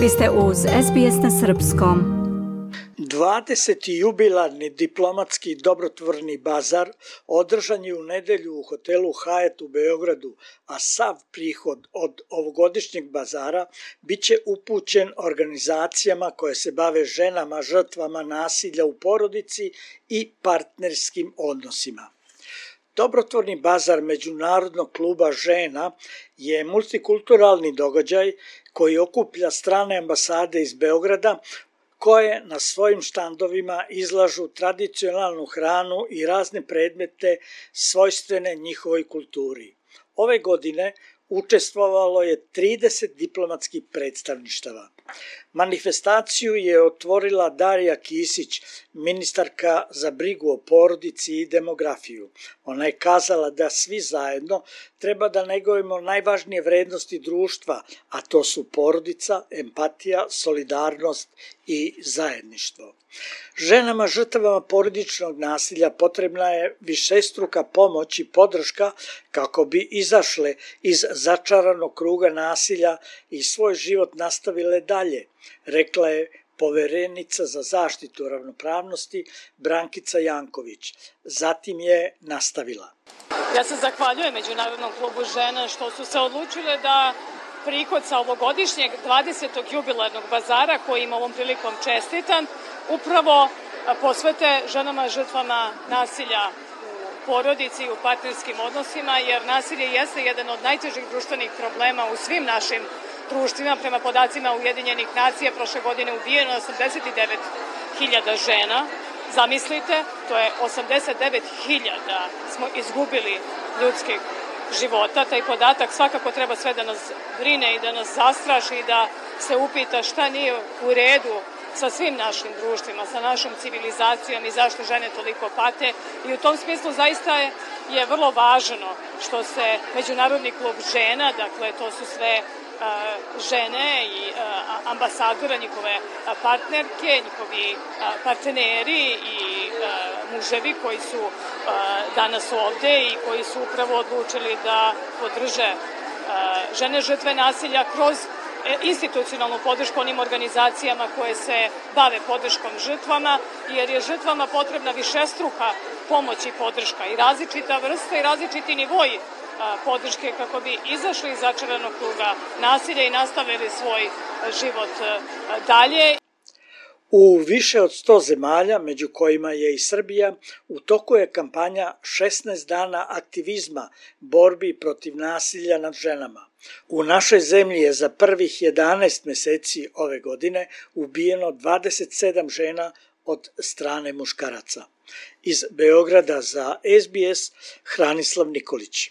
Vi ste uz SBS na Srpskom. 20. jubilarni diplomatski dobrotvorni bazar održan je u nedelju u hotelu Hyatt u Beogradu, a sav prihod od ovogodišnjeg bazara biće upućen organizacijama koje se bave ženama, žrtvama nasilja u porodici i partnerskim odnosima. Dobrotvorni bazar Međunarodnog kluba žena je multikulturalni događaj koji okuplja strane ambasade iz Beograda koje na svojim štandovima izlažu tradicionalnu hranu i razne predmete svojstvene njihovoj kulturi. Ove godine učestvovalo je 30 diplomatskih predstavništava. Manifestaciju je otvorila Darija Kisić, ministarka za brigu o porodici i demografiju. Ona je kazala da svi zajedno treba da negujemo najvažnije vrednosti društva, a to su porodica, empatija, solidarnost i zajedništvo. Ženama žrtvama porodičnog nasilja potrebna je višestruka pomoć i podrška kako bi izašle iz začaranog kruga nasilja i svoj život nastavile dalje, rekla je poverenica za zaštitu ravnopravnosti Brankica Janković. Zatim je nastavila. Ja se zahvaljujem Međunarodnom klubu žena što su se odlučile da prihod sa ovogodišnjeg 20. jubilarnog bazara, koji im ovom prilikom čestitam, upravo posvete ženama žrtvama nasilja porodici i u partnerskim odnosima, jer nasilje jeste jedan od najtežih društvenih problema u svim našim društvima. Prema podacima Ujedinjenih nacija prošle godine ubijeno 89.000 žena. Zamislite, to je 89.000 smo izgubili ljudskih života. Taj podatak svakako treba sve da nas brine i da nas zastraši i da se upita šta nije u redu sa svim našim društvima, sa našom civilizacijom i zašto žene toliko pate. I u tom smislu zaista je, je vrlo važno što se Međunarodni klub žena, dakle to su sve žene i ambasadora, njihove partnerke, njihovi partneri i muževi koji su danas ovde i koji su upravo odlučili da podrže žene žrtve nasilja kroz e, institucionalnu podršku onim organizacijama koje se bave podrškom žrtvama, jer je žrtvama potrebna višestruka pomoć i podrška i različita vrsta i različiti nivoji podrške kako bi izašli iz začaranog kruga nasilja i nastavili svoj život dalje. U više od 100 zemalja, među kojima je i Srbija, u toku je kampanja 16 dana aktivizma borbi protiv nasilja nad ženama. U našoj zemlji je za prvih 11 meseci ove godine ubijeno 27 žena od strane muškaraca. Iz Beograda za SBS Hranislav Nikolić.